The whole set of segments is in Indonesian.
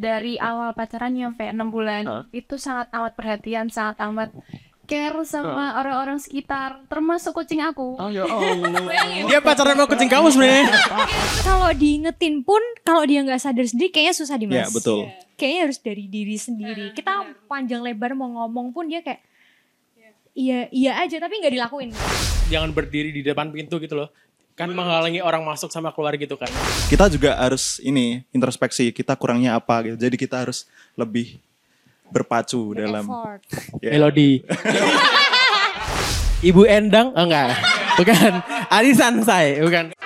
dari awal pacaran sampai enam bulan Hah? itu sangat amat perhatian sangat amat care sama orang-orang sekitar termasuk kucing aku Oh ya Allah. Dia pacaran sama kucing kamu sebenarnya. Kalau diingetin pun kalau dia nggak sadar sendiri kayaknya susah dimas. Ya, betul. Kayaknya harus dari diri sendiri. Kita panjang lebar mau ngomong pun dia kayak iya iya aja tapi nggak dilakuin. Jangan berdiri di depan pintu gitu loh. Kan menghalangi orang masuk sama keluar gitu kan. kita juga harus ini introspeksi kita kurangnya apa gitu. Jadi kita harus lebih berpacu dalam Effort. ya. Melodi. Ibu Endang? Oh enggak. Bukan. Arisan saya, bukan.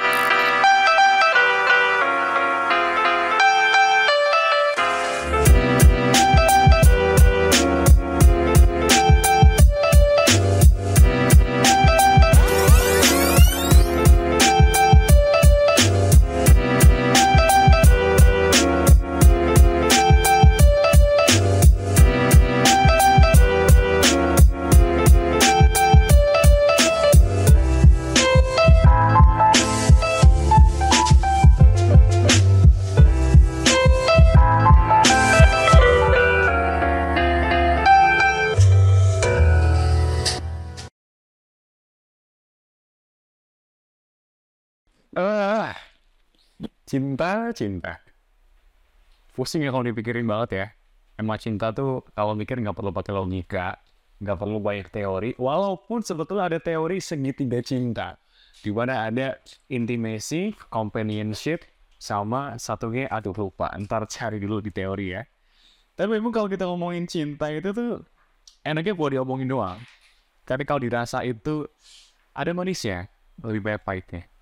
Ah, cinta, cinta. Pusing ya kalau dipikirin banget ya. Emang cinta tuh kalau mikir nggak perlu pakai logika, nggak perlu banyak teori. Walaupun sebetulnya ada teori segitiga cinta, di mana ada intimacy, companionship, sama satunya aduh lupa. Ntar cari dulu di teori ya. Tapi memang kalau kita ngomongin cinta itu tuh enaknya buat diomongin doang. Tapi kalau dirasa itu ada manisnya, lebih banyak pahitnya.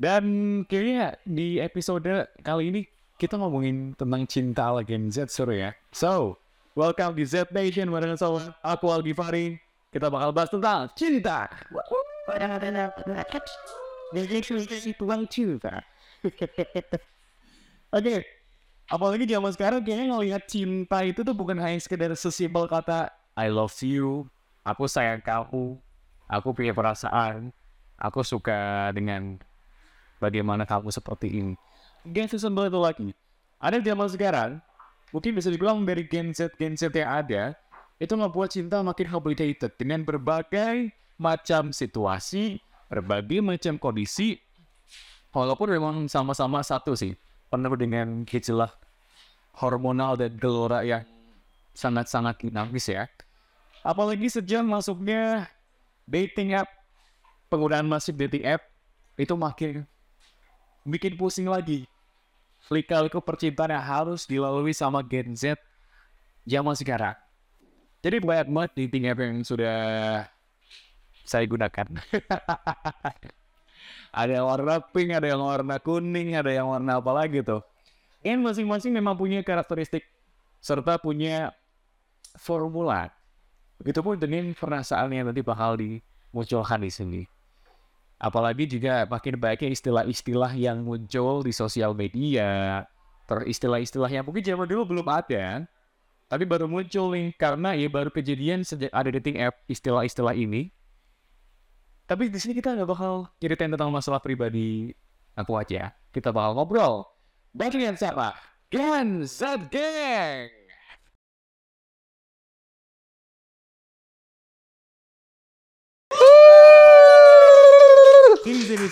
Dan kayaknya di episode kali ini kita ngomongin tentang cinta ala Gen Z seru ya. So, welcome di Z Nation barengan sama aku Aldi Fari. Kita bakal bahas tentang cinta. Cinta. Oke, apalagi zaman sekarang kayaknya ngelihat cinta itu tuh bukan hanya sekedar sesimpel kata I love you, aku sayang kamu, aku punya perasaan, aku suka dengan bagaimana kamu seperti ini. Gak sesimpel itu lagi. Ada di zaman sekarang, mungkin bisa dibilang dari Gen Z, Gen Z yang ada, itu membuat cinta makin complicated dengan berbagai macam situasi, berbagai macam kondisi, walaupun memang sama-sama satu sih, penuh dengan gejolak hormonal dan gelora yang sangat-sangat dinamis ya. Apalagi sejak masuknya dating app, penggunaan masif dating app, itu makin bikin pusing lagi. Lika-liku percintaan yang harus dilalui sama Gen Z zaman sekarang. Jadi banyak banget dating app yang sudah saya gunakan. ada yang warna pink, ada yang warna kuning, ada yang warna apa lagi tuh. And masing-masing memang punya karakteristik serta punya formula. Begitupun dengan perasaan yang nanti bakal dimunculkan di sini. Apalagi juga makin banyaknya istilah-istilah yang muncul di sosial media, ter istilah-istilah yang mungkin zaman dulu belum ada, tapi baru muncul nih karena ya baru kejadian sejak ada dating app istilah-istilah ini. Tapi di sini kita nggak bakal ceritain tentang masalah pribadi aku aja. Kita bakal ngobrol. Bagian siapa? Gen Z Gang!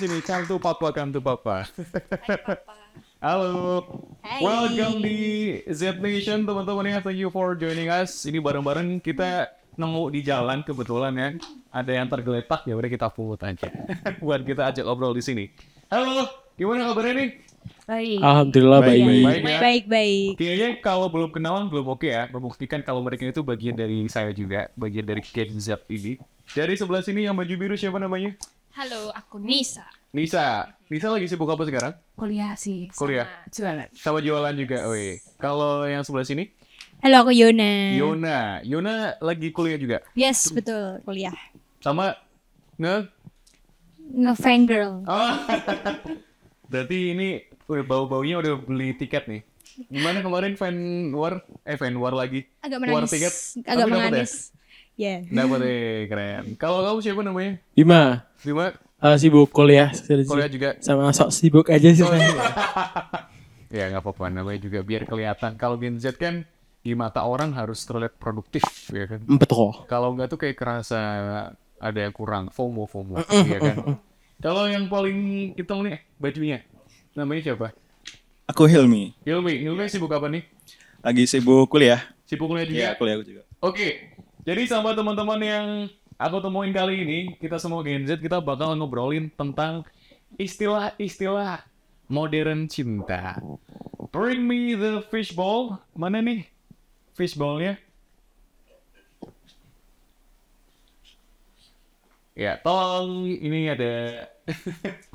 Sini sini sini, come to papa, come to papa. Halo, Hai. welcome di Z Nation teman-teman ya. Thank you for joining us. Ini bareng-bareng kita nemu di jalan kebetulan ya. Ada yang tergeletak ya udah kita pungut aja. Buat kita ajak ngobrol di sini. Halo, gimana kabarnya nih? baik Alhamdulillah Baik, baik. baik. ya. Baik baik. Kayaknya kalau belum kenalan belum oke ya. Membuktikan kalau mereka itu bagian dari saya juga, bagian dari Gen Z ini. Dari sebelah sini yang baju biru siapa namanya? halo aku Nisa Nisa. Nisa lagi sibuk apa sekarang? kuliah sih sama Kuliah. jualan Sama jualan juga. Wih. Kalau yang sebelah sini? Halo aku Yona. Yona. Yona lagi kuliah juga. Yes betul kuliah. Sama nge Ngefangirl. Oh. Berarti ini udah bau-baunya udah beli tiket nih. Gimana kemarin fan war eh fan war lagi. Agak War menangis. tiket. Agak ya? menangis. Ya. Dapat deh keren. Kalau kamu siapa namanya? Bima, Bima eh, sibuk kuliah. kuliah juga. Sama sok sibuk aja sih. Oh, iya. Ya nggak apa-apa namanya juga biar kelihatan. Kalau Gen Z kan di mata orang harus terlihat produktif ya kan. Betul. Kalau nggak tuh kayak kerasa ada yang kurang FOMO FOMO ya kan. Kalau yang paling kita nih bajunya namanya siapa? Aku Hilmi, Hilmi, Hilmi sibuk apa nih? lagi sibuk kuliah. Sibuk kuliah juga? Iya, kuliah aku juga. Oke, jadi sama teman-teman yang aku temuin kali ini, kita semua Gen Z, kita bakal ngobrolin tentang istilah-istilah modern cinta. Bring me the fishball. Mana nih fishballnya? Ya, tolong ini ada.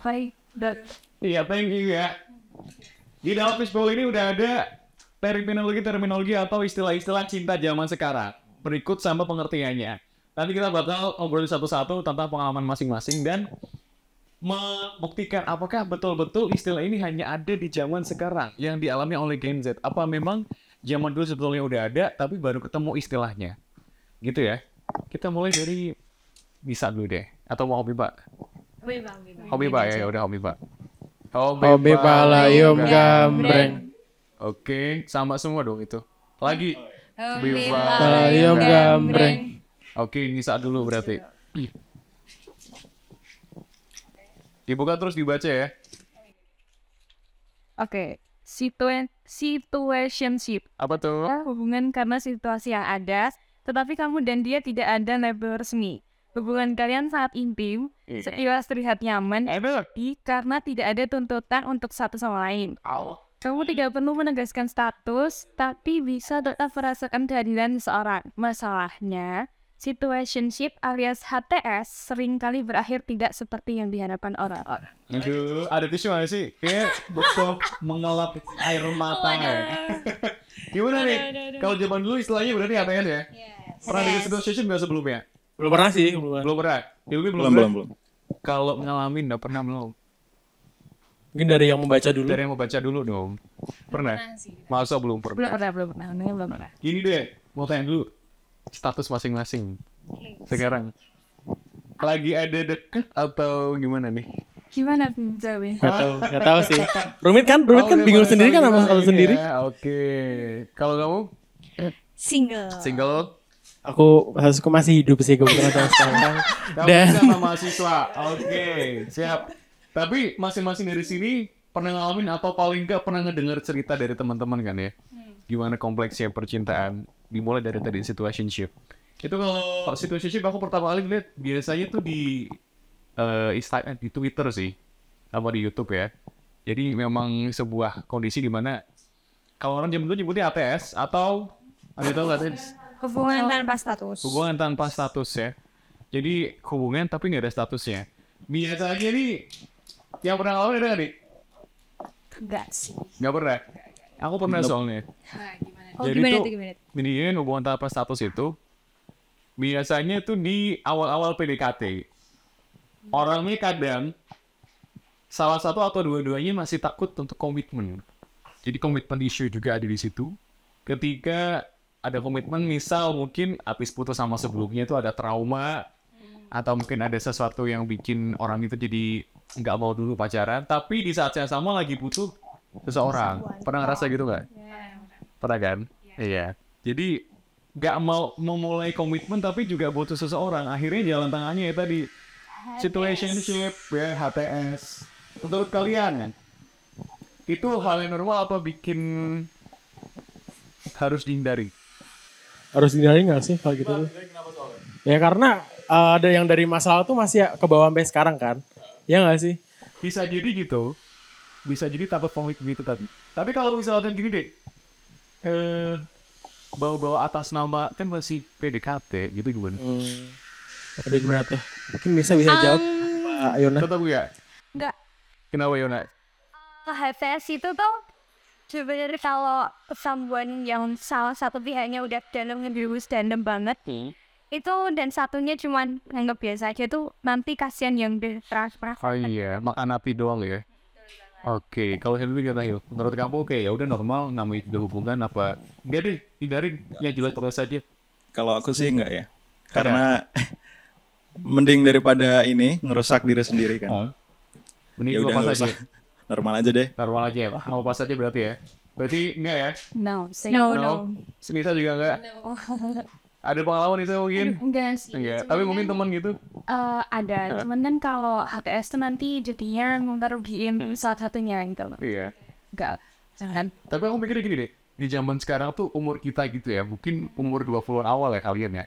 Dan Iya, thank you ya. Di dalam fishbowl ini udah ada terminologi-terminologi atau istilah-istilah cinta zaman sekarang. Berikut sama pengertiannya. Nanti kita bakal ngobrol satu-satu tentang pengalaman masing-masing dan membuktikan apakah betul-betul istilah ini hanya ada di zaman sekarang yang dialami oleh Gen Z. Apa memang zaman dulu sebetulnya udah ada tapi baru ketemu istilahnya. Gitu ya. Kita mulai dari bisa dulu deh. Atau mau hobi Pak? Hobi Pak ya, ya udah hobi Pak. Hobi palayum gambreng. Oke, sama semua dong itu. Lagi. Hobi Palayum gambreng. Oke, ini saat dulu berarti. Dibuka terus dibaca ya. Oke, situa- situationship. Apa tuh? Ya, hubungan karena situasi yang ada, tetapi kamu dan dia tidak ada label resmi. Hubungan kalian sangat intim, Iya. sekilas terlihat nyaman, Enak. tapi karena tidak ada tuntutan untuk satu sama lain. Kamu tidak perlu menegaskan status, tapi bisa tetap merasakan kehadiran seseorang. Masalahnya, situationship alias HTS sering kali berakhir tidak seperti yang diharapkan orang-orang. Aduh, ada tisu nggak sih? Kayak betul mengelap air mata ya. Gimana nih? Kalau zaman dulu istilahnya berarti ATS ya? Pernah di situation nggak sebelumnya? Belum pernah sih, belum pernah. Belum pernah. Ilmi belum, Belum, pernah? Kalau ngalamin nggak pernah belum. Mungkin dari yang membaca dulu. Dari yang mau baca dulu dong. Pernah? Masa belum Belum pernah? pernah, belum pernah, belum pernah. Gini deh, mau tanya dulu. Status masing-masing. Sekarang. Lagi ada deket atau gimana nih? Gimana tuh jawabnya? Gak tahu, gak tahu sih. Rumit kan, rumit Oh, kan bingung sendiri kan sama ini sendiri. ya, Oke. Kalau kamu Single. single? Aku aku masih hidup sih kebetulan sekarang. Kamu Dan sama mahasiswa. Oke, siap. Tapi masing-masing dari sini pernah ngalamin atau paling nggak pernah ngedengar cerita dari teman-teman kan ya? Gimana kompleksnya percintaan dimulai dari tadi situationship. Itu kalau situationship aku pertama kali lihat biasanya tuh di eh Insta- di Twitter sih sama di YouTube ya. Jadi memang sebuah kondisi di mana kalau orang zaman dulu nyebutnya ATS atau ada tahu nggak ATS? Hubungan tanpa status. Hubungan tanpa status ya. Jadi hubungan tapi nggak ada statusnya. Biasanya nih yang pernah ngalamin ada nggak nih? Enggak sih. Nggak pernah. Aku pernah soalnya. Oh, Jadi gimana tuh- tuh gimana? Ini hubungan tanpa status itu biasanya tuh di awal-awal PDKT. Orangnya kadang salah satu atau dua-duanya masih takut untuk komitmen. Jadi komitmen issue juga ada di situ. Ketika ada komitmen, misal mungkin habis putus sama sebelumnya itu ada trauma atau mungkin ada sesuatu yang bikin orang itu jadi nggak mau dulu pacaran, tapi di saat yang sama lagi butuh seseorang. Pernah ngerasa gitu nggak? Pernah kan? Iya. Jadi nggak mau memulai komitmen tapi juga butuh seseorang. Akhirnya jalan tangannya ya tadi situationship ya HTS. Menurut kalian itu hal yang normal apa bikin harus dihindari? harus dihindari nggak sih kalau gitu? Ya karena uh, ada yang dari masalah tuh masih ke bawah sampai sekarang kan. Ya nggak sih? Bisa jadi gitu. Bisa jadi takut konflik gitu tadi. Tapi kalau misalnya gini deh. Eh bawa-bawa atas nama kan masih PDKT gitu gimana? Hmm. Ada gimana tuh? Mungkin bisa bisa jawab Pak Yona. Tetap ya? Enggak. Kenapa Yona? HTS itu tuh sebenarnya kalau someone yang salah satu pihaknya udah dalam ngebius dalam banget itu dan satunya cuman nganggap biasa aja tuh nanti kasihan yang ditransfer Oh iya, makan api doang ya. Oke, kalau Henry kata Hil, menurut kamu oke ya udah normal namanya juga hubungan apa? Enggak deh, hindarin yang jelas terus saja. Kalau aku sih enggak ya. Karena mending daripada ini ngerusak diri sendiri kan. Oh. Mending Ya udah nggak aja. normal aja deh. Normal aja ya, mau pas aja berarti ya. Berarti enggak ya? No, say No, No. no. Senisa juga enggak? Ada pengalaman itu mungkin? Enggak sih. Enggak, cuman tapi mungkin kan, teman gitu. eh, ada, cuman kan kalau HTS tuh nanti jadinya ngerugiin salah satunya gitu loh. Iya. Enggak, jangan. Tapi aku mikirnya gini deh, di zaman sekarang tuh umur kita gitu ya, mungkin umur 20-an awal ya kalian ya.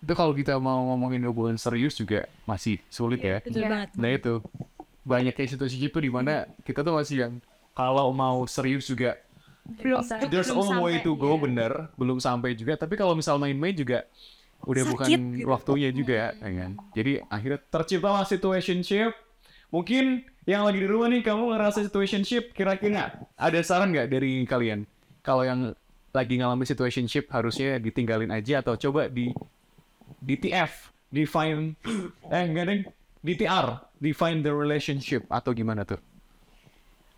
Itu kalau kita mau ngomongin hubungan serius juga masih sulit ya. Betul Iya. banget. Nah itu, banyak kayak situasi gitu di mana kita tuh masih yang kalau mau serius juga Belum there's a long way to go bener. Belum sampai juga. Tapi kalau misal main-main juga udah bukan Sakit gitu. waktunya juga ya kan? Jadi akhirnya terciptalah situationship. Mungkin yang lagi di rumah nih kamu ngerasa situationship kira-kira ada saran nggak dari kalian? Kalau yang lagi ngalamin situationship harusnya ditinggalin aja atau coba di DTF define eh enggak deh DTR define the relationship atau gimana tuh?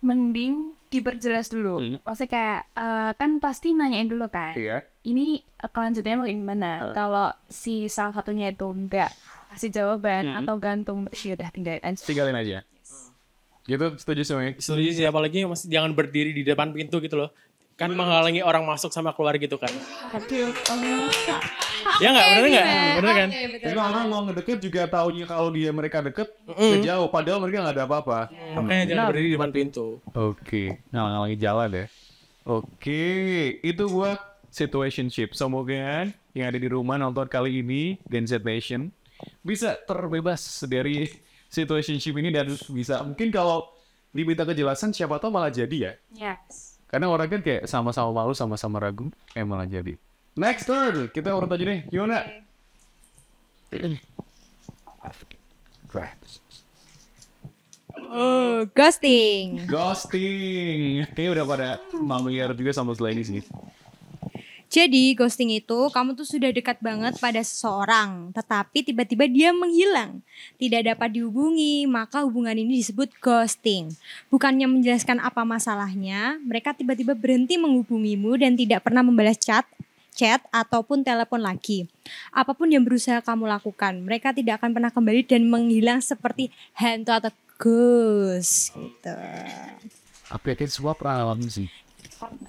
Mending diperjelas dulu. Hmm. Maksudnya kayak, eh, kan pasti nanyain dulu kan. iya Ini eh, kelanjutannya mau gimana? Kalau si salah satunya itu enggak kasih jawaban atau gantung, ya udah tinggalin aja. tinggalin aja gitu setuju semuanya Setuju sih apalagi masih jangan berdiri di depan pintu gitu loh. Kan menghalangi orang masuk sama keluar gitu kan. ya nggak bener nggak? Bener kan? Jadi orang mau ngedeket juga taunya kalau dia mereka deket ke jauh padahal mereka nggak ada apa-apa. Makanya jangan berdiri di depan pintu. Oke, nah lagi jalan ya. Oke, itu buat situationship. Semoga yang ada di rumah nonton kali ini dan Z Nation bisa terbebas dari situationship ini dan bisa mungkin kalau diminta kejelasan siapa tahu malah jadi ya. Yes. Karena orang kan kayak sama-sama malu, sama-sama ragu, eh malah jadi. Next turn, kita urut aja deh. Gimana? Oh, ghosting. Ghosting. Kayaknya udah pada familiar juga sama setelah ini sih. Jadi ghosting itu kamu tuh sudah dekat banget pada seseorang, tetapi tiba-tiba dia menghilang, tidak dapat dihubungi, maka hubungan ini disebut ghosting. Bukannya menjelaskan apa masalahnya, mereka tiba-tiba berhenti menghubungimu dan tidak pernah membalas chat, chat ataupun telepon lagi. Apa pun yang berusaha kamu lakukan, mereka tidak akan pernah kembali dan menghilang seperti hantu atau ghost gitu. Apa ya, kayak semua pernah ngalamin sih.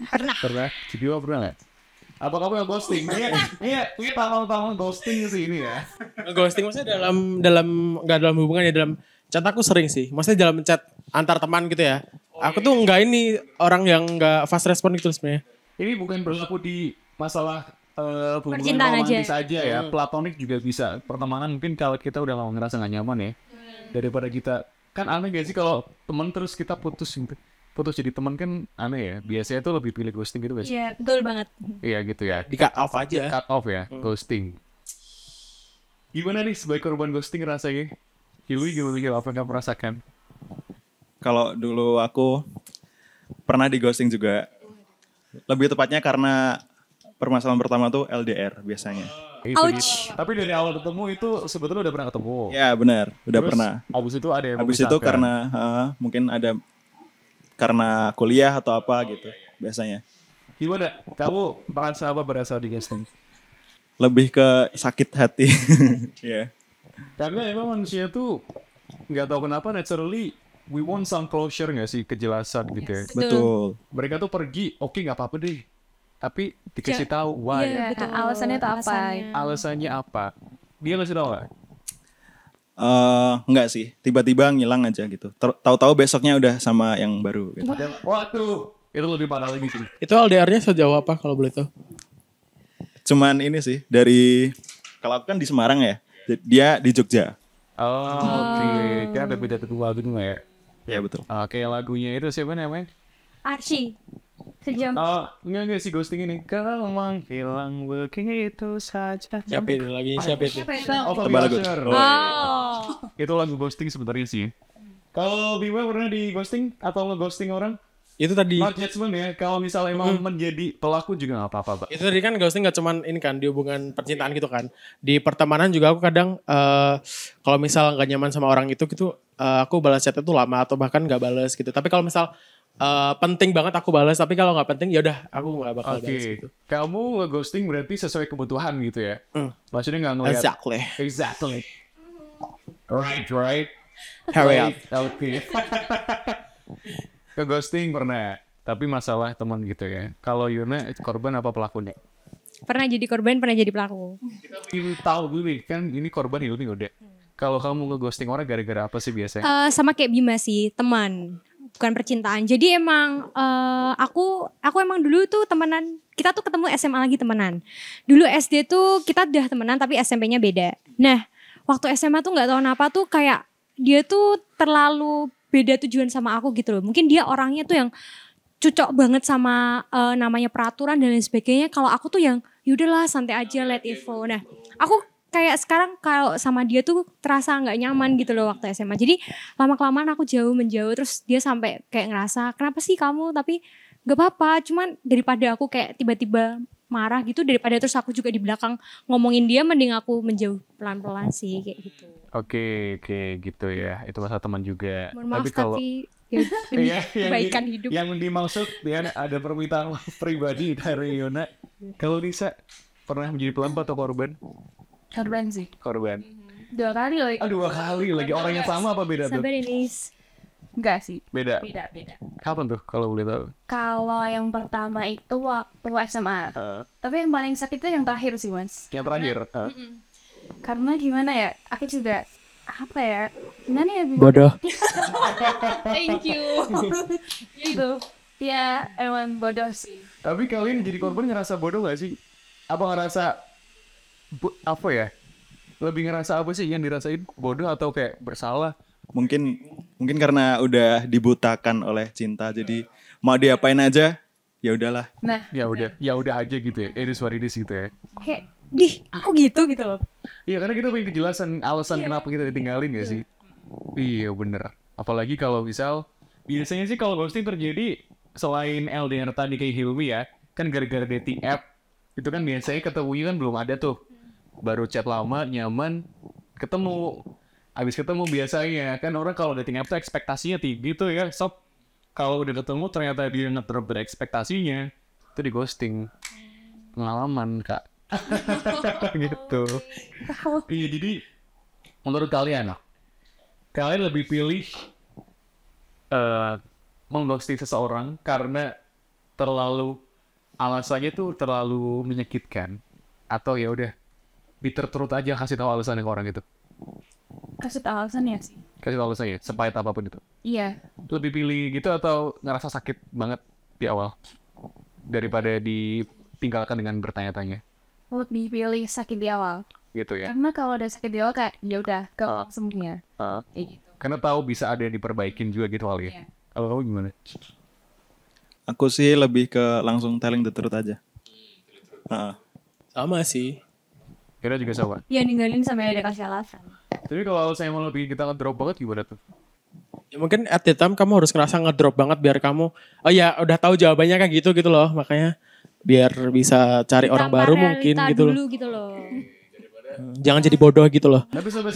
Pernah. Pernah? Jadi pernah nggak? Apa kamu yang ghosting? Iya, iya, ini panggung-panggung ghosting sih ini ya. Ghosting maksudnya dalam dalam nggak dalam hubungan ya dalam chat aku sering sih. Maksudnya dalam chat antar teman gitu ya. Aku tuh nggak ini orang yang nggak fast respon gitu sebenarnya. Ini bukan berlaku di masalah eh, hubungan Percintaan romantis aja. aja, ya. Platonik juga bisa. Pertemanan mungkin kalau kita udah lama ngerasa nggak nyaman ya. Daripada kita kan aneh gak sih kalau teman terus kita putus gitu. Putus jadi teman kan aneh ya. Biasanya tuh lebih pilih ghosting gitu guys. Iya, betul banget. Iya gitu ya. Di cut off aja. Cut off ya, ghosting. Gimana nih sebagai korban ghosting rasanya? Hilui gimana gimana apa yang kamu rasakan? Kalau dulu aku pernah di ghosting juga. Lebih tepatnya karena permasalahan pertama tuh LDR biasanya. Itu Ouch. Tapi dari awal ketemu itu sebetulnya udah pernah ketemu. Ya benar, udah Terus, pernah. Abis itu ada yang Habis itu karena eh, mungkin ada karena kuliah atau apa gitu biasanya. Gimana? Kamu merasa apa berasal di ghosting? Lebih ke sakit hati. ya. Karena emang manusia tuh nggak tahu kenapa naturally we want some closure nggak sih kejelasan gitu ya. Betul. Mereka tuh pergi, oke nggak apa-apa deh. Tapi dikasih tahu why, Iya, Ya, betul. alasannya tuh apa? Alasannya. alasannya apa. Dia ngasih tahu nggak? Eh enggak sih, tiba-tiba ngilang aja gitu. Tahu-tahu besoknya udah sama yang baru gitu. Waduh, itu lebih parah lagi sih. Itu LDR-nya sejauh apa kalau boleh tahu? Cuman ini sih dari kalau aku kan di Semarang ya. Dia di Jogja. Oh, oke. Kan ada beda tentu lagu nggak ya? Ya betul. Oke, lagunya itu siapa namanya? Archie. Sejam. Oh, enggak enggak sih ghosting ini. Kau menghilang begitu saja. Siapa itu lagi? Siapa itu? Oh, Tebal lagu. Usher. Oh. Itu lagu ghosting sebenarnya sih. Kalau Bima pernah di ghosting atau nge-ghosting orang? Itu tadi. Not judgment ya. Kalau misalnya emang menjadi pelaku juga nggak apa-apa, Pak. Itu tadi kan ghosting gak cuman ini kan di hubungan percintaan gitu kan. Di pertemanan juga aku kadang eh kalau misal nggak nyaman sama orang itu gitu eh, aku balas chat itu lama atau bahkan nggak balas gitu. Tapi kalau misal eh, penting banget aku balas tapi kalau nggak penting ya udah aku nggak bakal Oke. balas gitu. Kamu nge-ghosting berarti sesuai kebutuhan gitu ya. Hmm. Maksudnya nggak ngeliat. Exactly. Exactly. Right, right. Hurry up. Oke. Ke ghosting pernah. Tapi masalah teman gitu ya. Kalau Yuna korban apa pelakunya? Pernah jadi korban, pernah jadi pelaku. Ini tahu dulu nih kan ini korban Yuni udah. Kalau kamu nge ghosting orang gara-gara apa sih biasanya? Eh, sama kayak Bima sih, teman, bukan percintaan. Jadi emang eh, aku aku emang dulu tuh temenan, kita tuh ketemu SMA lagi temenan. Dulu SD tuh kita udah temenan tapi SMP-nya beda. Nah, waktu SMA tuh nggak tahu kenapa tuh kayak dia tuh terlalu beda tujuan sama aku gitu loh. Mungkin dia orangnya tuh yang cocok banget sama eh, namanya peraturan dan lain sebagainya. Kalau aku tuh yang yaudahlah santai aja let it flow. Nah, aku kayak sekarang kalau sama dia tuh terasa nggak nyaman gitu loh waktu SMA. Jadi lama kelamaan aku jauh menjauh terus dia sampai kayak ngerasa kenapa sih kamu tapi gak apa-apa. Cuman daripada aku kayak tiba-tiba marah gitu daripada terus aku juga di belakang ngomongin dia mending aku menjauh pelan-pelan sih kayak gitu. Oke, oke gitu ya. Itu masalah teman juga. Mohon maaf tapi kalau tapi ya, demi Iya, yang kebaikan di- hidup. Yang dimaksud dia ada permintaan pribadi dari Yona. Kalau Nisa pernah menjadi pelempar atau korban? Korban sih. Korban. Dua kali loh. Aduh, dua kali lagi orang yang sama apa beda tuh? Sabar Inis. Enggak sih. Beda. Beda, beda. Kapan tuh kalau boleh tahu? Kalau yang pertama itu waktu SMA. Tapi yang paling sakit itu yang terakhir sih, Mas. Yang terakhir. eh, Karena gimana ya? Aku juga apa ya? Gimana ya? Bodoh. Thank you. gitu. Ya, emang bodoh sih. Tapi kalian jadi korban ngerasa bodoh gak sih? Apa ngerasa apa ya? Lebih ngerasa apa sih yang dirasain bodoh atau kayak bersalah? Mungkin mungkin karena udah dibutakan oleh cinta jadi mau diapain aja ya udahlah. Nah, Ya udah, ya udah aja gitu ya. It is what it is gitu ya. kayak dih, aku gitu gitu loh. Iya karena kita pengen kejelasan alasan kenapa kita ditinggalin gak sih? Iya bener. Apalagi kalau misal biasanya sih kalau ghosting terjadi selain LDR tadi kayak Hilmi ya, kan gara-gara dating app itu kan biasanya ketemunya kan belum ada tuh. Baru chat lama, nyaman, ketemu. Habis ketemu biasanya kan orang kalau dating app tuh ekspektasinya tinggi tuh ya, sob. Kalau udah ketemu ternyata dia nge-drop dari ekspektasinya, itu di ghosting. Pengalaman kak. gitu. Iya jadi menurut kalian kalian lebih pilih eh mengghosting seseorang karena terlalu alasannya tuh terlalu menyakitkan atau ya udah bitter truth aja kasih tahu alasannya ke orang itu Kasih tau alasannya sih. kasih tahu alasannya sepahit apa pun itu Iya. lebih pilih gitu atau ngerasa sakit banget di awal daripada ditinggalkan dengan bertanya-tanya Lebih pilih sakit di awal. gitu ya Karena kalau udah sakit di awal kayak ya udah ke semuanya. Ah. Kayak gitu. karena tahu bisa ada yang diperbaikin juga gitu kali ya kalau kamu gimana Aku sih lebih ke langsung telling the truth aja. Heeh. Sama sih. Kira juga sama. Ya ninggalin sampai ada kasih alasan. Tapi kalau saya mau lebih kita ngedrop banget gimana tuh? Ya mungkin at the time kamu harus ngerasa ngedrop banget biar kamu oh ya udah tahu jawabannya kayak gitu gitu loh makanya biar bisa cari orang baru mungkin gitu loh. dulu gitu loh. Jangan jadi bodoh gitu loh. Tapi sampai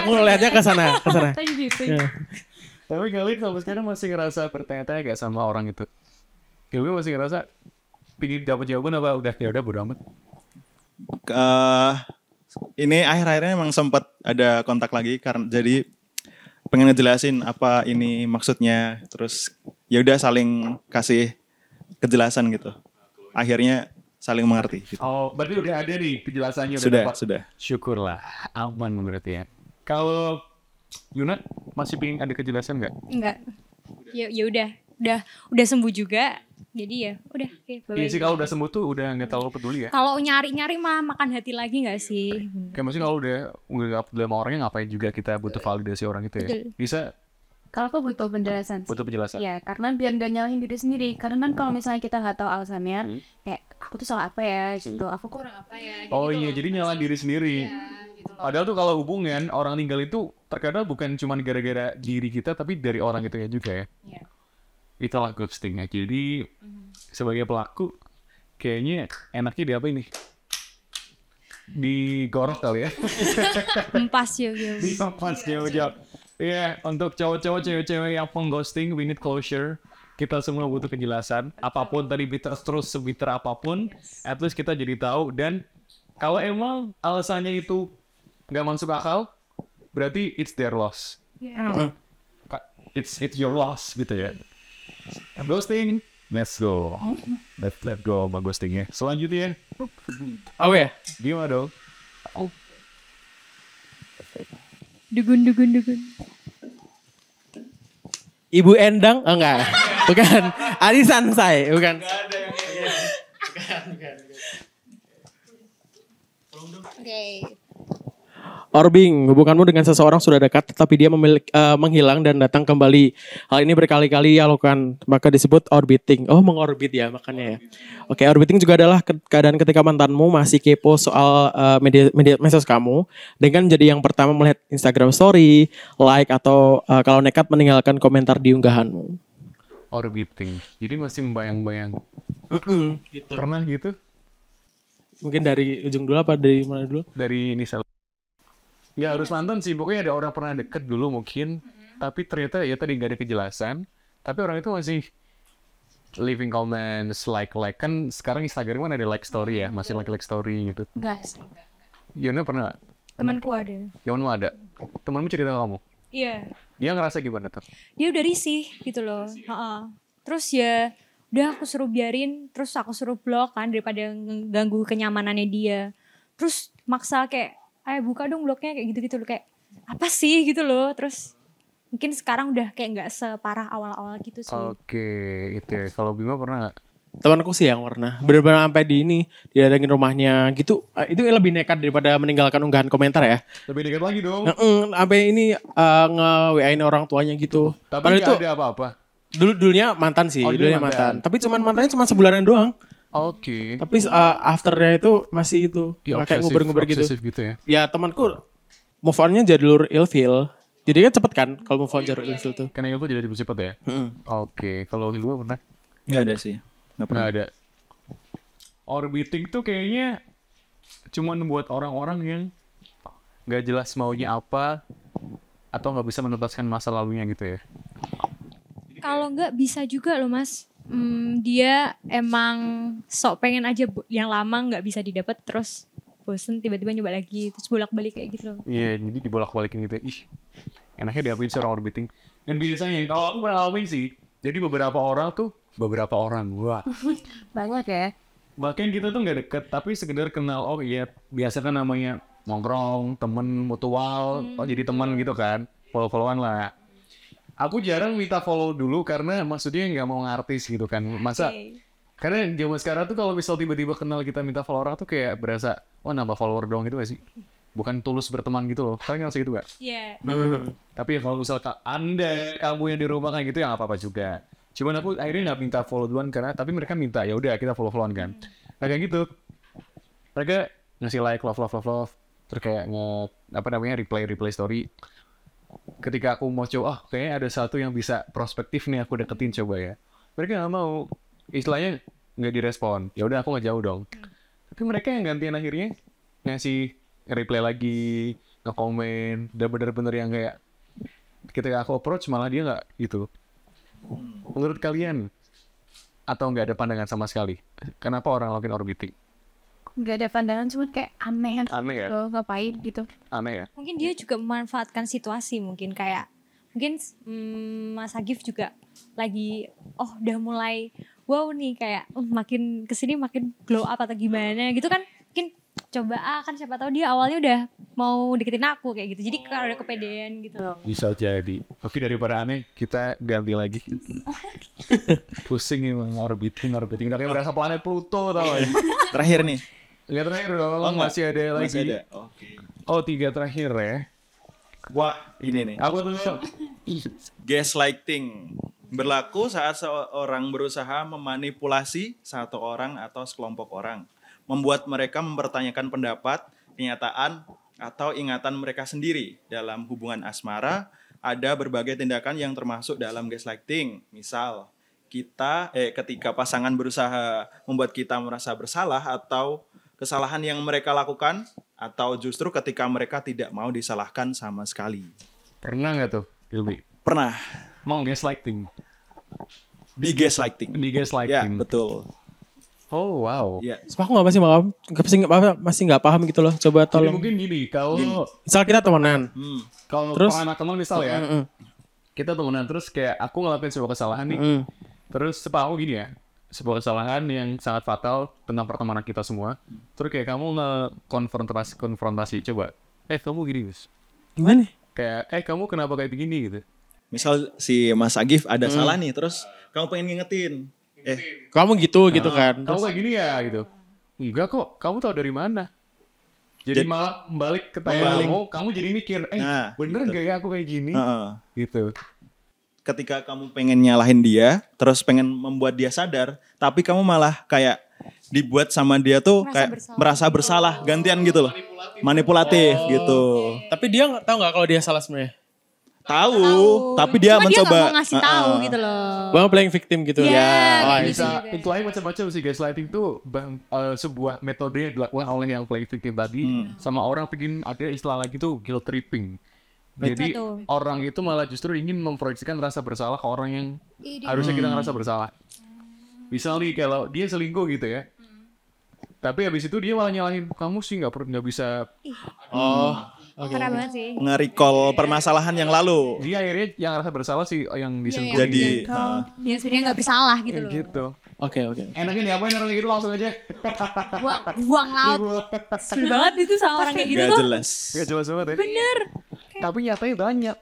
Aku ngelihatnya ke sana, ke sana. Kayak gitu. Ya. Tapi kalian sampai sekarang masih ngerasa bertanya-tanya gak sama orang itu? Kalian masih ngerasa pingin dapat jawaban apa udah ya udah bodo amat? Eh, ini akhir-akhirnya emang sempat ada kontak lagi karena jadi pengen ngejelasin apa ini maksudnya terus ya udah saling kasih kejelasan gitu. Akhirnya saling mengerti gitu. Oh, berarti udah ada nih penjelasannya udah Sudah, dapat. sudah. Syukurlah, aman berarti ya. Kalau Yuna masih pingin ada kejelasan nggak? Enggak. Ya ya udah, udah udah sembuh juga. Jadi ya udah oke bye-bye. Iya sih kalau udah sembuh tuh udah nggak terlalu peduli ya. Kalau nyari-nyari mah makan hati lagi nggak sih? Kayak maksudnya kalau udah nggak peduli sama orangnya ngapain juga kita butuh validasi orang itu ya. Betul. Bisa Kalau aku butuh penjelasan. sih. butuh penjelasan. Iya, karena biar gak nyalahin diri sendiri. Karena kan kalau misalnya kita nggak tahu alasannya, Hmm. kayak aku tuh salah apa ya, gitu. Aku kurang apa ya. Oh iya, jadi nyalain diri sendiri. Padahal tuh kalau hubungan orang tinggal itu terkadang bukan cuma gara-gara diri kita, tapi dari orang itu ya juga ya. Iya. Itulah ghosting ya. Jadi sebagai pelaku, kayaknya enaknya di apa ini? Digorok kali ya. Empas yuk. di pas jauh-jauh. Iya, untuk cowok-cowok, cewek-cewek yang pengghosting, we need closure. Kita semua butuh kejelasan. Apa pun tadi bitter terus sebitter apa pun, at least kita jadi tahu. Dan kalau emang alasannya itu nggak masuk akal, berarti it's their loss. it's it's your loss gitu ya. Ghosting, let's go. Let's let go sama ghostingnya. Selanjutnya, Oh ya, gimana dong? Dugun dugun dugun. Ibu Endang, oh enggak, bukan. Arisan saya, bukan. Oke. Orbing, hubunganmu dengan seseorang sudah dekat, tetapi dia memiliki, eh, menghilang dan datang kembali. Hal ini berkali-kali ia lakukan, maka disebut orbiting. Oh, mengorbit ya, makanya ya. Oke, orbiting juga adalah ke- keadaan ketika mantanmu masih kepo soal eh, media, media medsos kamu, dengan jadi yang pertama melihat Instagram story, like, atau eh, kalau nekat meninggalkan komentar di unggahanmu. Orbiting. Jadi masih membayang-bayang. Gitu. Pernah gitu? Mungkin dari ujung dulu apa dari mana dulu? Dari ini sel. Nggak harus mantan sih, pokoknya ada orang pernah deket dulu mungkin, tapi ternyata ya tadi nggak ada kejelasan, tapi orang itu masih leaving comments, like-like, kan sekarang Instagram kan ada like story ya, masih like-like story gitu. Enggak sih. Yona pernah, Temanku ada. Yona ada, temanmu cerita ke kamu, Iya. dia ngerasa gimana tuh? Dia udah risih gitu loh. Heeh. Terus ya udah aku suruh biarin, terus aku suruh blok kan daripada ganggu kenyamanannya dia. Terus maksa kayak, ayo buka dong bloknya kayak gitu-gitu loh kayak apa sih gitu loh. Terus mungkin sekarang udah kayak nggak separah awal-awal gitu sih. Oke, itu ya. Kalau Bima pernah nggak? Temanku sih yang pernah bener-bener sampai di ini didatengin rumahnya gitu Eh, itu lebih nekat daripada meninggalkan unggahan komentar ya Lebih dekat lagi dong. Heeh, sampai ini uh, nge WA-in orang tuanya gitu. Tapi Padahal itu ada apa-apa. dulu dulunya mantan sih, Oh, dulu dulunya mantan. mantan. Tapi cuman mantannya cuma sebulanan doang. Oke. Tapi uh, afternya itu masih itu Ya, kayak nguber-nguber gitu. gitu ya. Ya temanku move on-nya jalur ilfil. Jadi kan cepet kan kalau move on jalur ilfil tuh. Karena itu jadi cepat ya. Heeh. Oke, kalau Hilwa pernah? Nggak ada sih. Nggak pernah. Nggak ada. Orbiting tuh kayaknya cuman buat orang-orang yang nggak jelas maunya apa atau nggak bisa menuntaskan masa lalunya gitu ya. Kalau nggak bisa juga loh mas. Hmm, dia emang sok pengen aja bu- yang lama nggak bisa didapat terus bosen tiba-tiba nyoba lagi terus bolak-balik kayak gitu loh. Iya, jadi dibolak-balikin gitu. ya. Ih, enaknya diapain sih orang orbiting? Dan biasanya kalau aku pernah ngalamin sih, jadi beberapa orang tuh, beberapa orang, wah. Banyak ya. Bahkan kita tuh nggak deket, tapi sekedar kenal, oh iya, biasa kan namanya nongkrong, temen mutual, oh jadi teman gitu kan, follow-followan lah. Aku jarang minta follow dulu karena maksudnya nggak mau ngartis gitu kan. Masa karena zaman sekarang tuh kalau misal tiba-tiba kenal kita minta follow orang tuh kayak berasa, oh nambah follower doang gitu gak sih? Bukan tulus berteman gitu loh. Kalian ngerasa gitu gak? Iya. Tapi ya kalau misal anda, kamu yang di rumah kayak gitu ya nggak apa-apa juga. Cuman aku akhirnya nggak minta follow duluan karena, tapi mereka minta ya udah kita follow followan kan. Nah kayak gitu, mereka ngasih like love love love love, terus kayak nge apa namanya replay replay story. Ketika aku mau coba, oh kayaknya ada satu yang bisa prospektif nih aku deketin coba ya. Mereka nggak mau, istilahnya nggak direspon. Ya udah aku nggak jauh dong. Tapi mereka yang gantian akhirnya ngasih replay lagi, nge-komen, dan bener-bener yang kayak ketika aku approach malah dia nggak gitu. Menurut kalian atau nggak ada pandangan sama sekali? Kenapa orang lakuin orbiting? Nggak ada pandangan cuma kayak aneh Aneh ya? Loh, ngapain gitu. Aneh ya? Mungkin dia juga memanfaatkan situasi mungkin kayak mungkin mm, Mas Agif juga lagi oh udah mulai wow nih kayak "Oh, makin ke sini makin glow up atau gimana gitu kan mungkin coba ah kan siapa tahu dia awalnya udah mau deketin aku kayak gitu jadi kalau udah kepedean gitu Bisa jadi. Oke daripada aneh, kita ganti lagi. Pusing emang orbiting, orbiting. Udah kayak berasa planet Pluto tau gak? Terakhir nih. Tiga terakhir dong, Oh, masih ada lagi. Masih ada. Oke. Oh tiga terakhir ya. Wah, ini nih. Aku tuh Gaslighting berlaku saat seorang berusaha memanipulasi satu orang atau sekelompok orang, membuat mereka mempertanyakan pendapat, kenyataan, atau ingatan mereka sendiri dalam hubungan asmara. Ada berbagai tindakan yang termasuk dalam gaslighting. Misal, kita eh ketika pasangan berusaha membuat kita merasa bersalah atau kesalahan yang mereka lakukan atau justru ketika mereka tidak mau disalahkan sama sekali. pernah nggak tuh, Ilmi? Pernah Mau gaslighting? di gaslighting. Di Ya, gaslighting. betul. Oh wow. Ya. Sumpah aku gak masih paham, nggak masih nggak paham, masih nggak paham gitu loh. Coba Jadi tolong. mungkin gini, kalau Misal kita temenan, Hmm. kalau Terus? anak teman misal ya, Mm-mm. kita temenan terus kayak aku ngelakuin sebuah kesalahan nih Mm. terus sepa aku gini ya sebuah kesalahan yang sangat fatal tentang pertemanan kita semua terus kayak kamu nge-konfrontasi konfrontasi coba eh kamu gini Gus Gimana? kayak eh kamu kenapa kayak begini gitu Misal si Mas Agif ada salah nih, terus kamu pengen ngingetin. Eh, Kamu gitu gitu kan. kamu kayak gini ya gitu enggak kok kamu tahu dari mana jadi Jadi- malah balik ke tanya kamu kamu jadi mikir eh Nah, bener gitu. gak ya aku kayak gini heeh. gitu ketika kamu pengen nyalahin dia, terus pengen membuat dia sadar, tapi kamu malah kayak dibuat sama dia tuh Merasa kayak bersalah. merasa bersalah, gantian gitu loh. Manipulatif gitu. Tapi dia nggak tahu nggak kalau dia salah sebenarnya. Tahu, Tahu. tapi dia Cuma mencoba dia gak mau ngasih tahu Heeh. gitu loh. Bang playing victim gitu. Iya, ya. kayak Oh, gitu. bisa itu aja macam-macam sih gaslighting tuh bang eh, sebuah metode yang dilakukan oleh yang play victim tadi Hmm. sama orang bikin ada istilah lagi tuh guilt tripping jadi Betul. orang itu malah justru ingin memproyeksikan rasa bersalah ke orang yang dia- harusnya kita ngerasa bersalah. Misal nih kalau dia selingkuh gitu ya. Tapi habis itu dia malah nyalahin kamu sih nggak perlu nggak bisa Oh. Parah banget sih. nge-recall permasalahan yang lalu. dia akhirnya yang rasa bersalah sih yang diselingkuhin Jadi Oh, heeh. dia sebenarnya nggak bersalah gitu loh. gitu Oke oke. enaknya diapain orang kayak gitu langsung aja Buang, buang laut. Sebel banget itu sama orang kayak gitu Gak tuh. jelas. Gak jelas banget ya. Bener. Tapi nyatanya banyak.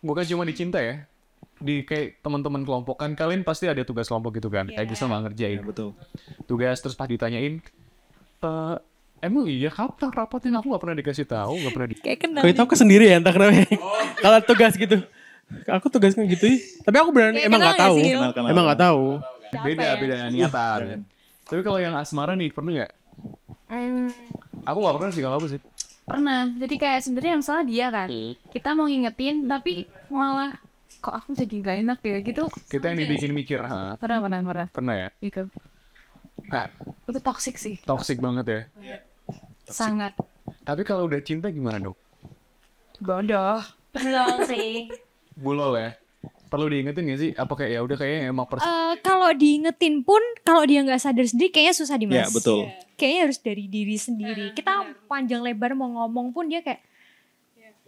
Bukan cuma di cinta ya. Di kayak teman-teman kelompok kan kalian pasti ada tugas kelompok gitu kan. Kayak bisa nggak ngerjain. Ya, betul. Tugas terus pas ditanyain, "Eh, emang iya kapan rapatin aku nggak pernah dikasih tahu, nggak pernah di Kayak kenal. Kau itu aku sendiri ya entah kenapa. kalau tugas gitu. Aku tugasnya gitu. Tapi aku Kayak emang nggak tahu. Emang nggak tahu. beda beda niatan. Tapi kalau yang asmara nih pernah nggak? Hmm, Aku nggak pernah sih kalau aku sih. pernah. Jadi kayak sebenarnya yang salah dia kan. Kita mau ngingetin tapi malah kok aku jadi gak enak ya gitu. Kita yang dibikin mikir, ha, Pernah pernah pernah. pernah ya? Gitu. Nah, Itu toxic sih. toxic banget ya. Sangat. Tapi kalau udah cinta gimana dong? Bodoh. Belum sih. Bulol ya. Perlu diingetin gak sih? Apa kayak ya udah kayaknya emang pers Eh, kalau diingetin pun kalau dia nggak sadar sendiri kayaknya susah dimas. Ya, betul. Kayaknya harus dari diri sendiri. Kita panjang lebar mau ngomong pun dia kayak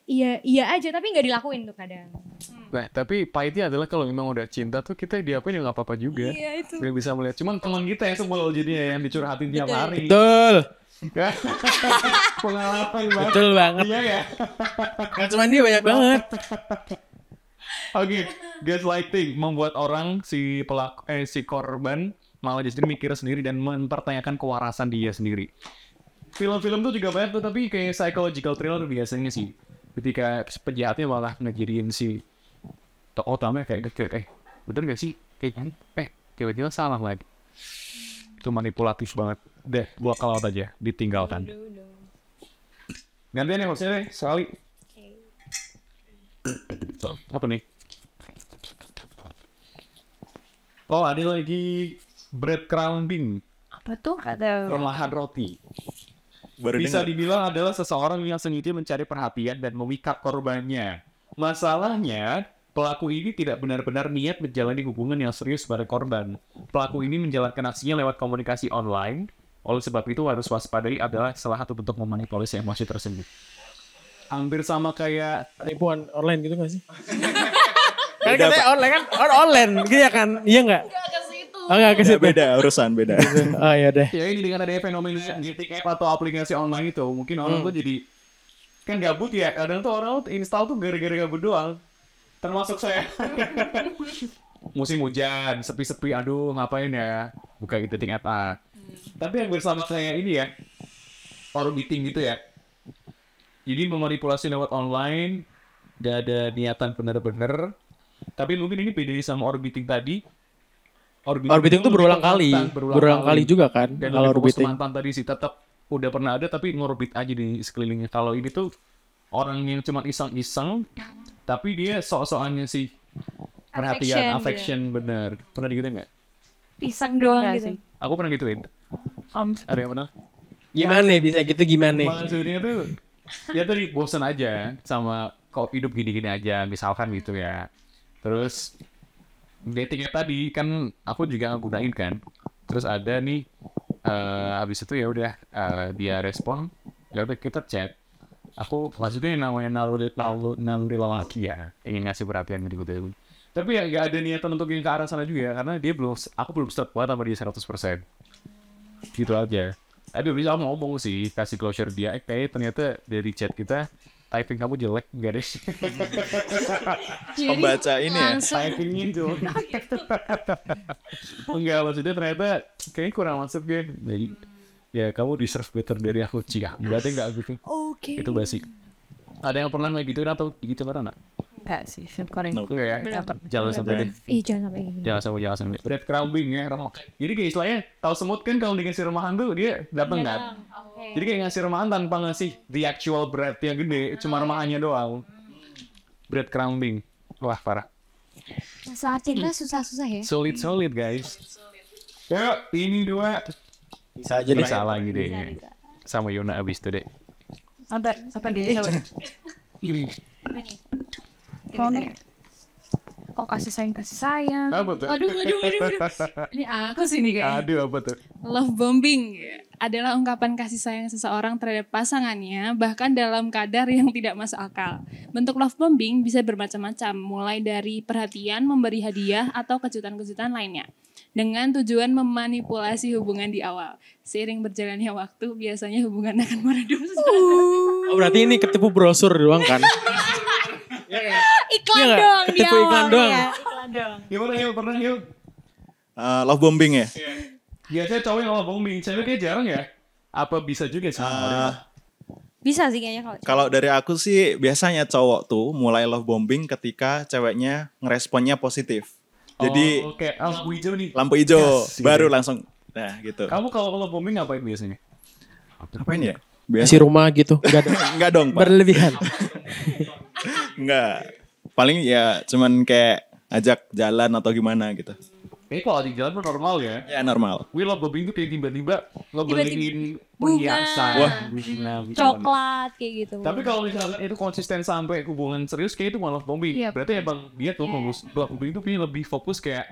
iya iya aja tapi nggak dilakuin tuh kadang. Nah, tapi pahitnya adalah kalau memang udah cinta tuh kita diapain ya nggak apa-apa juga. Iya itu. Nggak bisa melihat. Cuman teman kita yang semua jadinya yang dicurhatin tiap hari. Betul. Pengalaman banget. Betul banget. Iya ya. Gak cuma dia banyak banget. Oke, gaslighting membuat orang si pelaku eh si korban malah jadi mikir sendiri dan mempertanyakan kewarasan dia sendiri. Film-film tuh juga banyak tuh tapi kayak psychological thriller biasanya sih. Ketika penjahatnya malah ngejadiin si tokoh utamanya kayak gitu, eh bener gak sih kayak gini? Eh tiba-tiba salah lagi. Itu manipulatif banget. Deh, gua kalau aja, ditinggalkan. Gantian ya maksudnya deh, sekali. Apa nih? Oh, ada lagi breadcrumbing, Apa tuh? Ada. perlahan roti. Baru Bisa dengar. dibilang adalah seseorang yang sengaja mencari perhatian dan memikat korbannya. Masalahnya, pelaku ini tidak benar-benar niat menjalani hubungan yang serius pada korban. Pelaku ini menjalankan aksinya lewat komunikasi online. Oleh sebab itu harus waspadai adalah salah satu bentuk memanipulasi emosi tersebut. Hampir sama kayak Penipuan online gitu gak sih? kan katanya online kan on- online gitu ya kan? Iya nggak? Oh nggak ke situ. beda urusan beda. Oh ya deh. ya ini dengan ada fenomena dating app atau aplikasi online itu mungkin orang tuh jadi kan gabut ya kadang tuh orang tuh install tuh gara-gara gabut doang termasuk saya musim hujan sepi-sepi aduh ngapain ya buka gitu dating app ah. Tapi yang bersama saya ini ya orbiting gitu ya jadi memanipulasi lewat online gak ada niatan bener-bener tapi mungkin ini beda sama orbiting tadi Orbiting tuh berulang kali, mantan, berulang kali juga kan dan kalau orbiting. mantan tadi sih tetap udah pernah ada tapi ngorbit aja di sekelilingnya. Kalau ini tuh orang yang cuma iseng-iseng tapi dia sok-sokannya sih perhatian, Affection, affection, bener. Pernah digituin nggak? Pisang doang gitu. sih. Aku pernah gituin. Om. Ada yang pernah? Gimana nih bisa gitu gimana? Maksudnya tuh ya tadi bosan aja sama kok hidup gini-gini aja misalkan gitu ya. Terus datingnya tadi kan aku juga gunain kan. Terus ada nih eh habis itu ya udah eh, dia respon ya udah kita chat. aku maksudnya yang namanya naluri naluri, naluri lelaki ya ingin ngasih perhatian gitu gitu tapi ya nggak ada niatan untuk yang ke arah sana juga karena dia belum aku belum start banget sama dia 100% gitu aja. Tapi bisa aku ngomong sih kasih closure dia. Eh, kayak ternyata dari chat kita typing kamu jelek enggak deh. Pembaca ini ya. typing itu enggak maksudnya ternyata kayaknya kurang masuk ya. Jadi ya kamu deserve better dari aku. Cia berarti enggak gitu. Oke. Itu basi ada yang pernah kayak gituin atau gitu pernah nggak? Enggak sih, syukurin. No. Ya? Jangan sampai ih jangan sampai gini Jangan sampai jangan sampai. Breadcrumbing ya, remok. Jadi kayak istilahnya tahu semut kan kalau dikasih remahan tuh dia datang kan. Jadi kayak ngasih remahan tanpa ngasih the actual bread yang gede, cuma remahannya doang. Breadcrumbing. Wah parah. saat cinta susah-susah ya Solid solid guys. Ya ini dua. Bisa aja deh. Bisa lagi deh. Sama Yona abis itu deh. Apa apa dia? Kok nih? Kok kasih sayang kasih sayang? Apa tuh? Aduh, aduh, aduh, aduh. Ini aku sih nih kayaknya. Aduh apa tuh? Love bombing adalah ungkapan kasih sayang seseorang terhadap pasangannya, bahkan dalam kadar yang tidak masuk akal. Bentuk love bombing bisa bermacam-macam, mulai dari perhatian, memberi hadiah, atau kejutan-kejutan lainnya. Dengan tujuan memanipulasi hubungan di awal. Seiring berjalannya waktu, biasanya hubungan akan meredup. Oh, berarti ini ketipu brosur doang kan? iklan Iya dong di Ketipu awal iklan doang. ya iklan dong Gimana Yul? Pernah Yul? Eh, love bombing ya. Biasanya cowok yang ngomong bombing, cewek kayak jarang ya? Apa bisa juga sih? Eh, bisa sih kayaknya kalau Kalau dari aku sih biasanya cowok tuh mulai love bombing ketika ceweknya ngeresponnya positif. Jadi oh, kayak lampu hijau nih. lampu hijau Yes, gitu. baru langsung nah gitu. Kamu kalau kalau bombing ngapain biasanya? Ngapain ya? Biasa rumah gitu. Enggak ada. enggak dong, Pak. Berlebihan. Enggak. Paling ya cuman kayak ajak jalan atau gimana gitu. Kayaknya kalau di jalan mah normal ya. Ya normal. Wih lo bombing tuh kayak tiba-tiba ngebeliin Bunga. perhiasan, Wah. coklat kayak gitu Tapi kalau misalkan itu konsisten sampai hubungan serius kayak itu malah bombing. Iya. Berarti emang dia tuh fokus love bombing itu punya lebih fokus kayak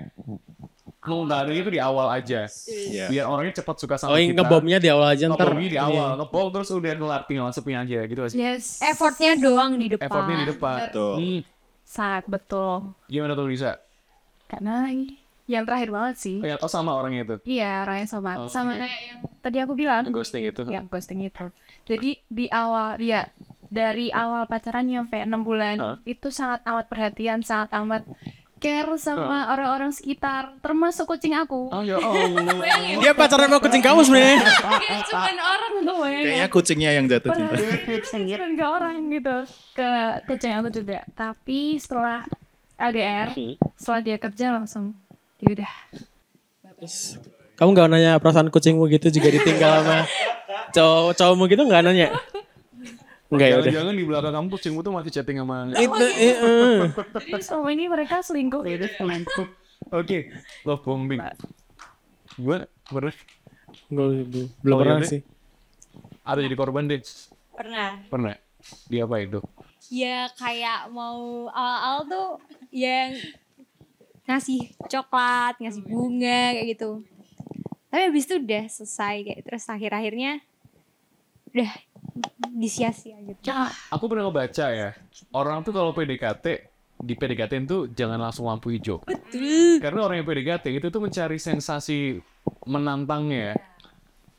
ngelunarin itu di awal aja. Iya. Biar orangnya cepat suka sama Oh, kita. yang ngebomnya di awal aja ntar. Ngebomnya di awal, ngebom terus udah ngelar tinggal sepin aja gitu sih. Yes. effortnya doang di depan Effortnya di depan. Betul. Hmm. Saat betul. Gimana tuh Lisa? Karena yang terakhir banget sih. Oh, ya, oh sama orangnya itu. Iya, orangnya sama. Oh. Sama kayak yang tadi aku bilang. Ghosting itu. Ya, ghosting itu. Jadi di awal ya dari awal pacarannya sampai enam bulan Hah? itu sangat amat perhatian, sangat amat care sama orang-orang sekitar, termasuk kucing aku. Oh ya Allah. Dia pacaran sama kucing kamu sebenarnya. Dia cuma orang tuh Kayaknya kucingnya yang jatuh cinta. perhatian ke orang gitu, ke kucing aku juga. Tapi setelah LDR, setelah dia kerja langsung, ya udah Kamu gak nanya perasaan kucingmu gitu juga ditinggal sama cowok cowokmu gitu gak nanya? Enggak ya udah. Jangan-jangan di belakang kamu kucingmu tuh masih chatting sama Itu eh, eh. Jadi selama ini mereka selingkuh gitu. Oke, love bombing. Gue pernah Nggak, belum Oh, pernah iya, sih. ada jadi korban deh. pernah Pernah. Dia apa itu? ya kayak mau awal-awal tuh yang ngasih coklat ngasih bunga kayak gitu tapi habis itu udah selesai kayak terus akhir-akhirnya udah disia-sia gitu Aku pernah ngebaca ya. Orang tuh kalau PDKT di PDKT tuh jangan langsung lampu hijau. Karena orang yang PDKT itu tuh mencari sensasi menantangnya.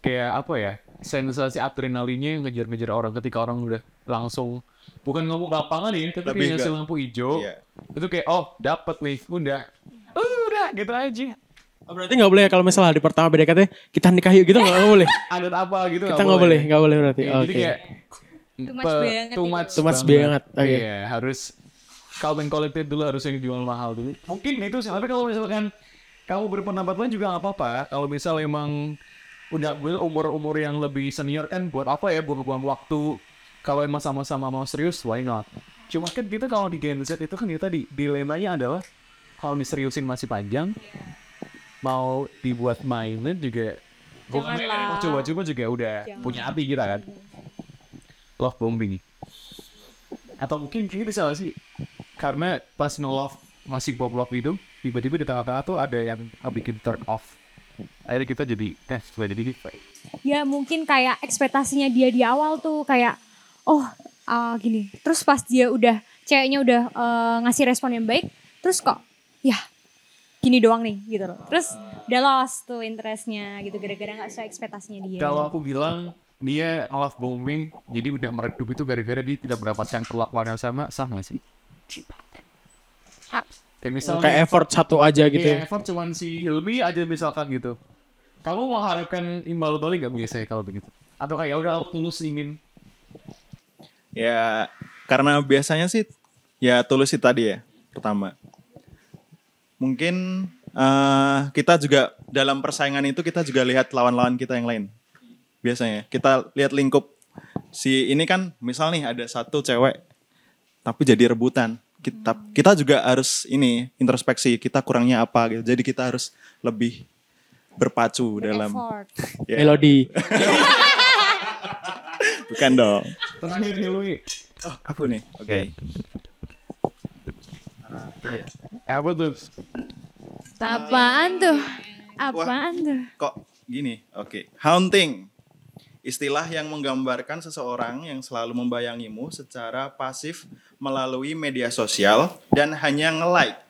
Kayak apa ya? Sensasi adrenalinnya yang ngejar-ngejar orang ketika orang udah langsung bukan ngomong lapangan nih, tapi ngasih lampu hijau. Iya. Itu kayak oh dapat nih, udah. Udah gitu aja. Oh, berarti nggak boleh kalau misalnya di pertama PDKT kita nikah yuk gitu nggak boleh. Ada apa gitu Kita nggak boleh, nggak boleh berarti. Iya, Oke. Jadi kayak Too much banget too itu. much, Too much banget, oke. Iya, harus kalau and collected dulu harus yang jual mahal dulu. Mungkin itu sih, tapi kalau misalkan kamu berpendapat lain juga nggak apa-apa. Kalau misal emang udah umur-umur yang lebih senior kan buat apa ya buang-buang waktu. Kalau emang sama-sama mau serius, why not? Cuma kan kita kalau di Gen Z itu kan itu tadi dilemanya adalah kalau diseriusin masih panjang, mau dibuat mainan juga. Bukan mau coba-coba juga udah punya hati kita kan. Love bombing. Atau mungkin kayaknya bisa gak sih? Karena pas no love masih pop love itu tiba-tiba di tengah-tengah tuh ada yang bikin turn off. Akhirnya kita jadi eh jadi ya mungkin kayak ekspektasinya dia di awal tuh kayak oh ah, gini. Terus pas dia udah ceweknya udah eh, ngasih respon yang baik terus kok ya gini doang nih gitu loh terus udah lost tuh interestnya gitu gara-gara nggak sesuai ekspektasinya dia Kalau aku bilang dia love bombing, jadi udah meredup itu gara-gara dia tidak mendapatkan perlakuan yang sama, sah nggak sih? Kayak misalnya, Kayak effort satu aja gitu iya, ya. effort cuman si Hilmi aja misalkan gitu. Kamu mengharapkan imbal balik gak biasanya kalau begitu? Atau kayak "Ya udah tulus ingin Ya karena biasanya sih ya tulus sih tadi ya pertama. Mungkin eh, kita juga dalam persaingan itu kita juga lihat lawan-lawan kita yang lain. Biasanya kita lihat lingkup si ini kan misal nih ada satu cewek tapi jadi rebutan. Kita kita juga harus ini introspeksi kita kurangnya apa gitu. Jadi kita harus lebih berpacu dalam ya, Melodi. bukan dong. Terakhir Hilmi. Oh, aku nih. Oke. Apa tuh? apaan tuh? Apaan tuh? kok gini? Oke. Haunting. Istilah yang menggambarkan seseorang yang selalu membayangimu secara pasif melalui media sosial dan hanya nge-like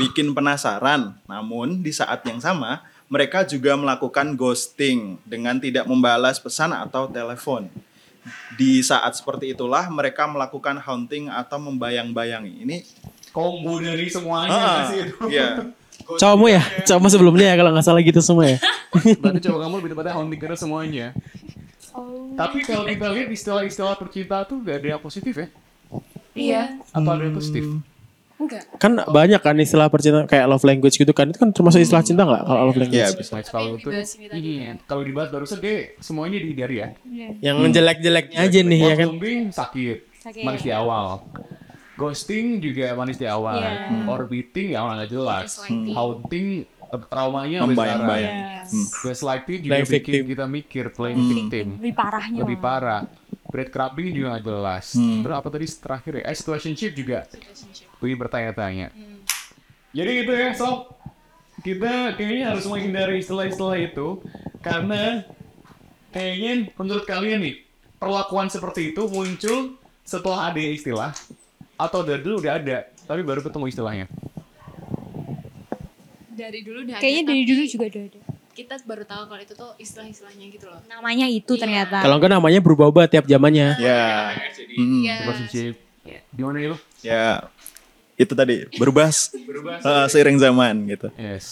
bikin penasaran. Namun di saat yang sama mereka juga melakukan ghosting dengan tidak membalas pesan atau telepon. Di saat seperti itulah mereka melakukan haunting atau membayang-bayangi. Ini Kombo dari semuanya ah, sih itu. iya Cowokmu ya? Cowokmu sebelumnya ya kalau nggak salah gitu semua ya. Berarti coba kamu lebih tepatnya haunting karena semuanya. Tapi kalau kita lihat istilah-istilah percintaan tuh gak ada yang positif ya? Iya. Atau ada yang positif? Enggak. Kan banyak kan istilah percintaan kayak love language gitu kan. Itu kan termasuk istilah cinta nggak kalau love language? Iya, bisa. Nah, kalau itu iya. Kalau dibahas barusan deh semuanya dihindari ya. Yang jelek-jeleknya aja nih ya kan. Bombing sakit, Sakit. manis di awal. Ghosting juga manis di awal. Iya. Orbiting ya orang nggak jelas. Gaslighting. Haunting eh, traumanya membayang-bayang Hmm. Gaslighting juga Playing bikin victim. kita mikir playing victim. lebih parahnya Lebih parah. Breadcrumbing juga nggak jelas. Hmm. Terus apa tadi terakhir ya? Eh, situationship juga. Lebih bertanya-tanya. Jadi gitu ya, sob. Kita kayaknya harus menghindari istilah-istilah itu karena kayaknya menurut kalian nih perlakuan seperti itu muncul setelah ada istilah atau dari dulu udah ada tapi baru ketemu istilahnya. Dari dulu udah ada, kayaknya dari tapi dulu juga udah ada kita baru tahu kalau itu tuh istilah-istilahnya gitu loh. namanya itu Iya. ternyata Kalau enggak namanya berubah-ubah tiap zamannya. ya Hmm. Iya. Relationship. Gimana itu? ya itu tadi berubah, eh, seiring zaman gitu Yes.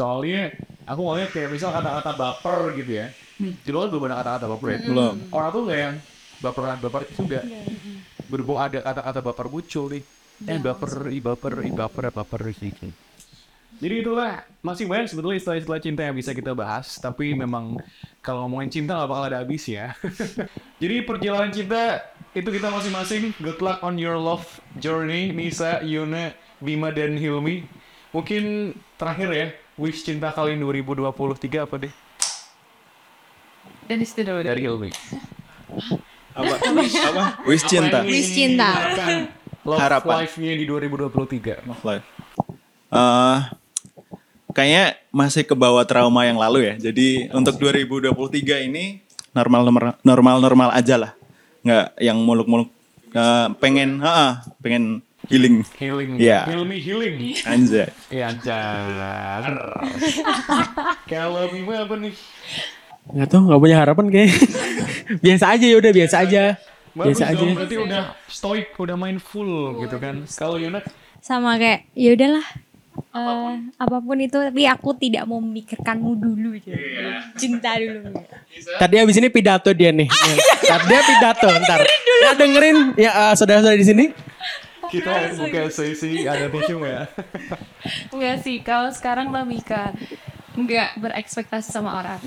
Soalnya aku mau lihat kayak misal kata-kata baper gitu ya. Di luar belum ada kata-kata baper ya. belum Orang tuh kayak yang baperan baper itu juga. Berhubung ada kata-kata baper muncul nih. Eh baper, i baper, i baper, baper gitu. Jadi itulah masih banyak sebetulnya istilah-istilah cinta yang bisa kita bahas. Tapi memang kalau ngomongin cinta gak bakal ada habis ya. Jadi perjalanan cinta itu kita masing-masing. Good luck on your love journey, Nisa, Yuna, Bima, dan Hilmi. Mungkin terakhir ya, wish cinta kalian 2023 apa deh? Dan itu dulu. Dari Hilmi. Apa apa wish cinta Wish cinta. Love Harapan. life-nya di 2023. life Eh, kayaknya masih ke bawah trauma yang lalu ya jadi untuk 2023 ini normal normal normal normal aja lah nggak yang muluk-muluk Eh, pengen ha pengen healing Healing. Iya. Hilmi healing. anjay Iya, anjar. Kalau apa nih? Nggak tahu nggak punya harapan kayak. biasa aja ya udah biasa aja. Bagus Biasa aja. berarti udah stoik, udah mindful gitu kan. Kalau Yuna, sama kayak ya udahlah eh, apa pun itu tapi aku tidak mau memikirkanmu dulu aja cinta dulu Tadi abis ini pidato dia nih. Ntar dia pidato ntar. Ya dengerin ya eh, saudara-saudara di sini. kita buka sesi ada tisu ya. Enggak sih, kalau sekarang lebih ke enggak berekspektasi sama orang.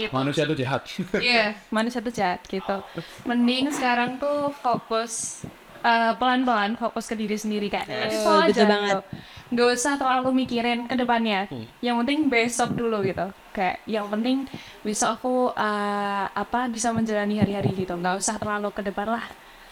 Gitu. Manusia tuh jahat. Iya, manusia tuh jahat gitu. Mending sekarang tuh fokus eh, pelan-pelan fokus ke diri sendiri kayak itu aja betul banget. Nggak usah terlalu mikirin ke depannya. Yang penting besok dulu gitu. Kayak yang penting besok aku eh, apa bisa menjalani hari-hari gitu. Nggak usah terlalu ke depan lah.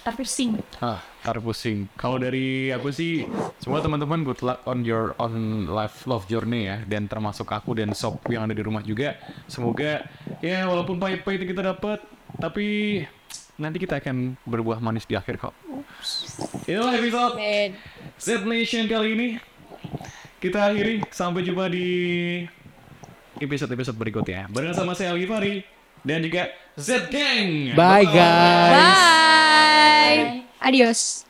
Tar pusing. Ah, tar pusing. Kalau dari aku sih, semua teman-teman good luck on your on life love journey ya. Dan termasuk aku dan sob yang ada di rumah juga. Semoga ya walaupun pahit-pahit kita dapat, tapi nanti kita akan berbuah manis di akhir kok. Itulah episode Z Nation kali ini. Kita akhiri. Sampai jumpa di episode-episode berikutnya. Bersama saya Alifari dan juga Z Gang. Bye, Bye guys. Bye. Adiós.